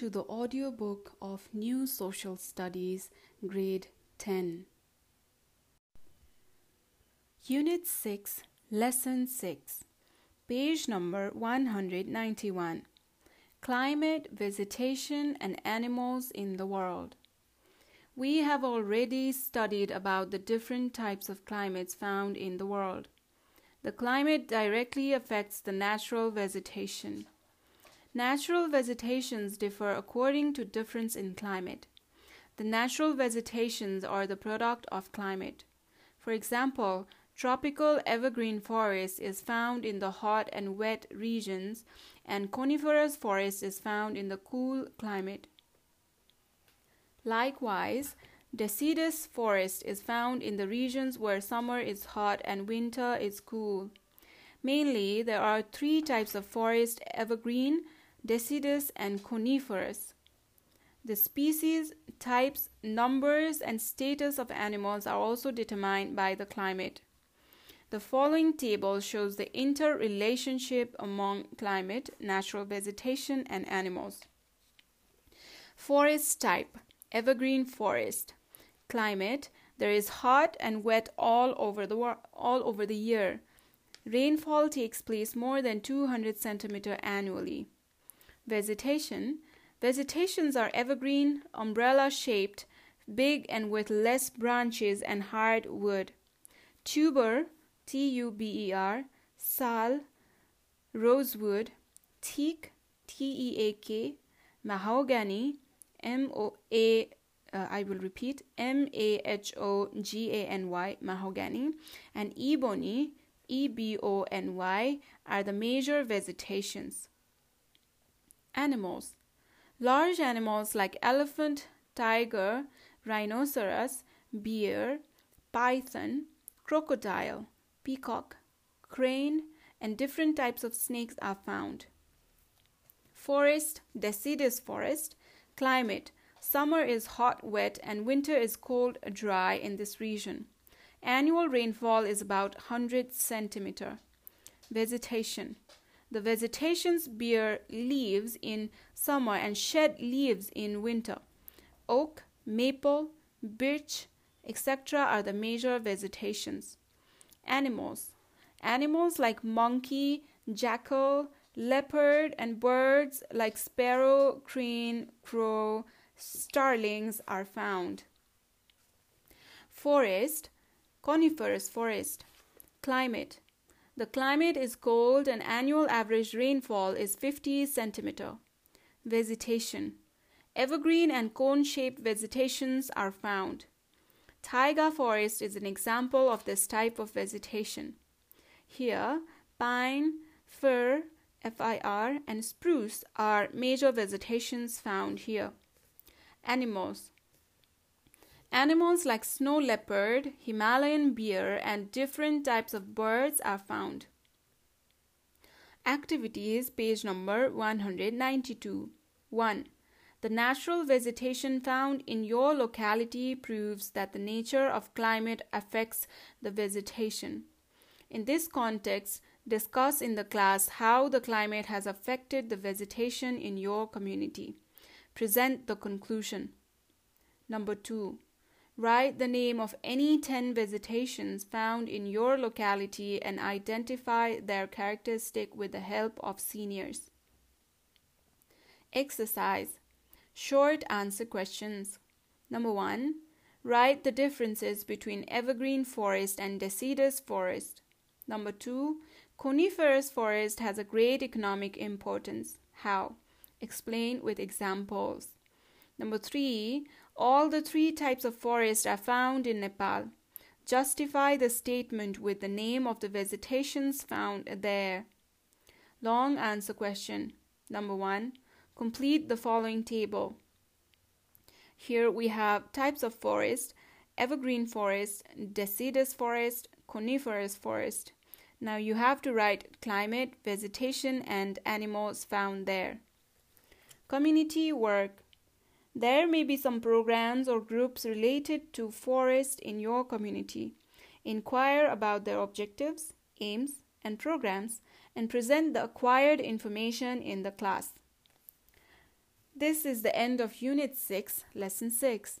to the audiobook of New Social Studies, Grade 10. Unit 6, Lesson 6, page number 191 Climate, Vegetation, and Animals in the World. We have already studied about the different types of climates found in the world. The climate directly affects the natural vegetation. Natural vegetations differ according to difference in climate. The natural vegetations are the product of climate. For example, tropical evergreen forest is found in the hot and wet regions, and coniferous forest is found in the cool climate. Likewise, deciduous forest is found in the regions where summer is hot and winter is cool. Mainly, there are three types of forest evergreen, deciduous, and coniferous. The species, types, numbers, and status of animals are also determined by the climate. The following table shows the interrelationship among climate, natural vegetation, and animals. Forest type evergreen forest. Climate there is hot and wet all over the all over the year. Rainfall takes place more than 200 centimeter annually. Vegetation Vegetations are evergreen, umbrella shaped, big and with less branches and hard wood. Tuber, T U B E R, sal, rosewood, teak, T E A K, mahogany, M O A uh, I will repeat M A H O G A N Y mahogany and ebony E B O N Y are the major vegetations. Animals Large animals like elephant, tiger, rhinoceros, bear, python, crocodile, peacock, crane, and different types of snakes are found. Forest, deciduous forest, climate. Summer is hot, wet, and winter is cold, dry in this region. Annual rainfall is about 100 centimeter. Vegetation. The vegetations bear leaves in summer and shed leaves in winter. Oak, maple, birch, etc. are the major vegetations. Animals. Animals like monkey, jackal, leopard, and birds like sparrow, crane, crow, starlings are found. Forest, coniferous forest. Climate. The climate is cold and annual average rainfall is 50 centimeter. Vegetation Evergreen and cone shaped vegetations are found. Taiga forest is an example of this type of vegetation. Here, pine, fir, FIR, and spruce are major vegetations found here. Animals Animals like snow leopard, Himalayan bear, and different types of birds are found. Activities, page number 192. 1. The natural vegetation found in your locality proves that the nature of climate affects the vegetation. In this context, discuss in the class how the climate has affected the vegetation in your community. Present the conclusion. Number 2. Write the name of any 10 vegetations found in your locality and identify their characteristic with the help of seniors. Exercise Short answer questions. Number 1. Write the differences between evergreen forest and deciduous forest. Number 2. Coniferous forest has a great economic importance. How? Explain with examples. Number 3. All the three types of forest are found in Nepal. Justify the statement with the name of the vegetations found there. Long answer question. Number one, complete the following table. Here we have types of forest evergreen forest, deciduous forest, coniferous forest. Now you have to write climate, vegetation, and animals found there. Community work there may be some programs or groups related to forest in your community. Inquire about their objectives, aims, and programs and present the acquired information in the class. This is the end of Unit 6, Lesson 6.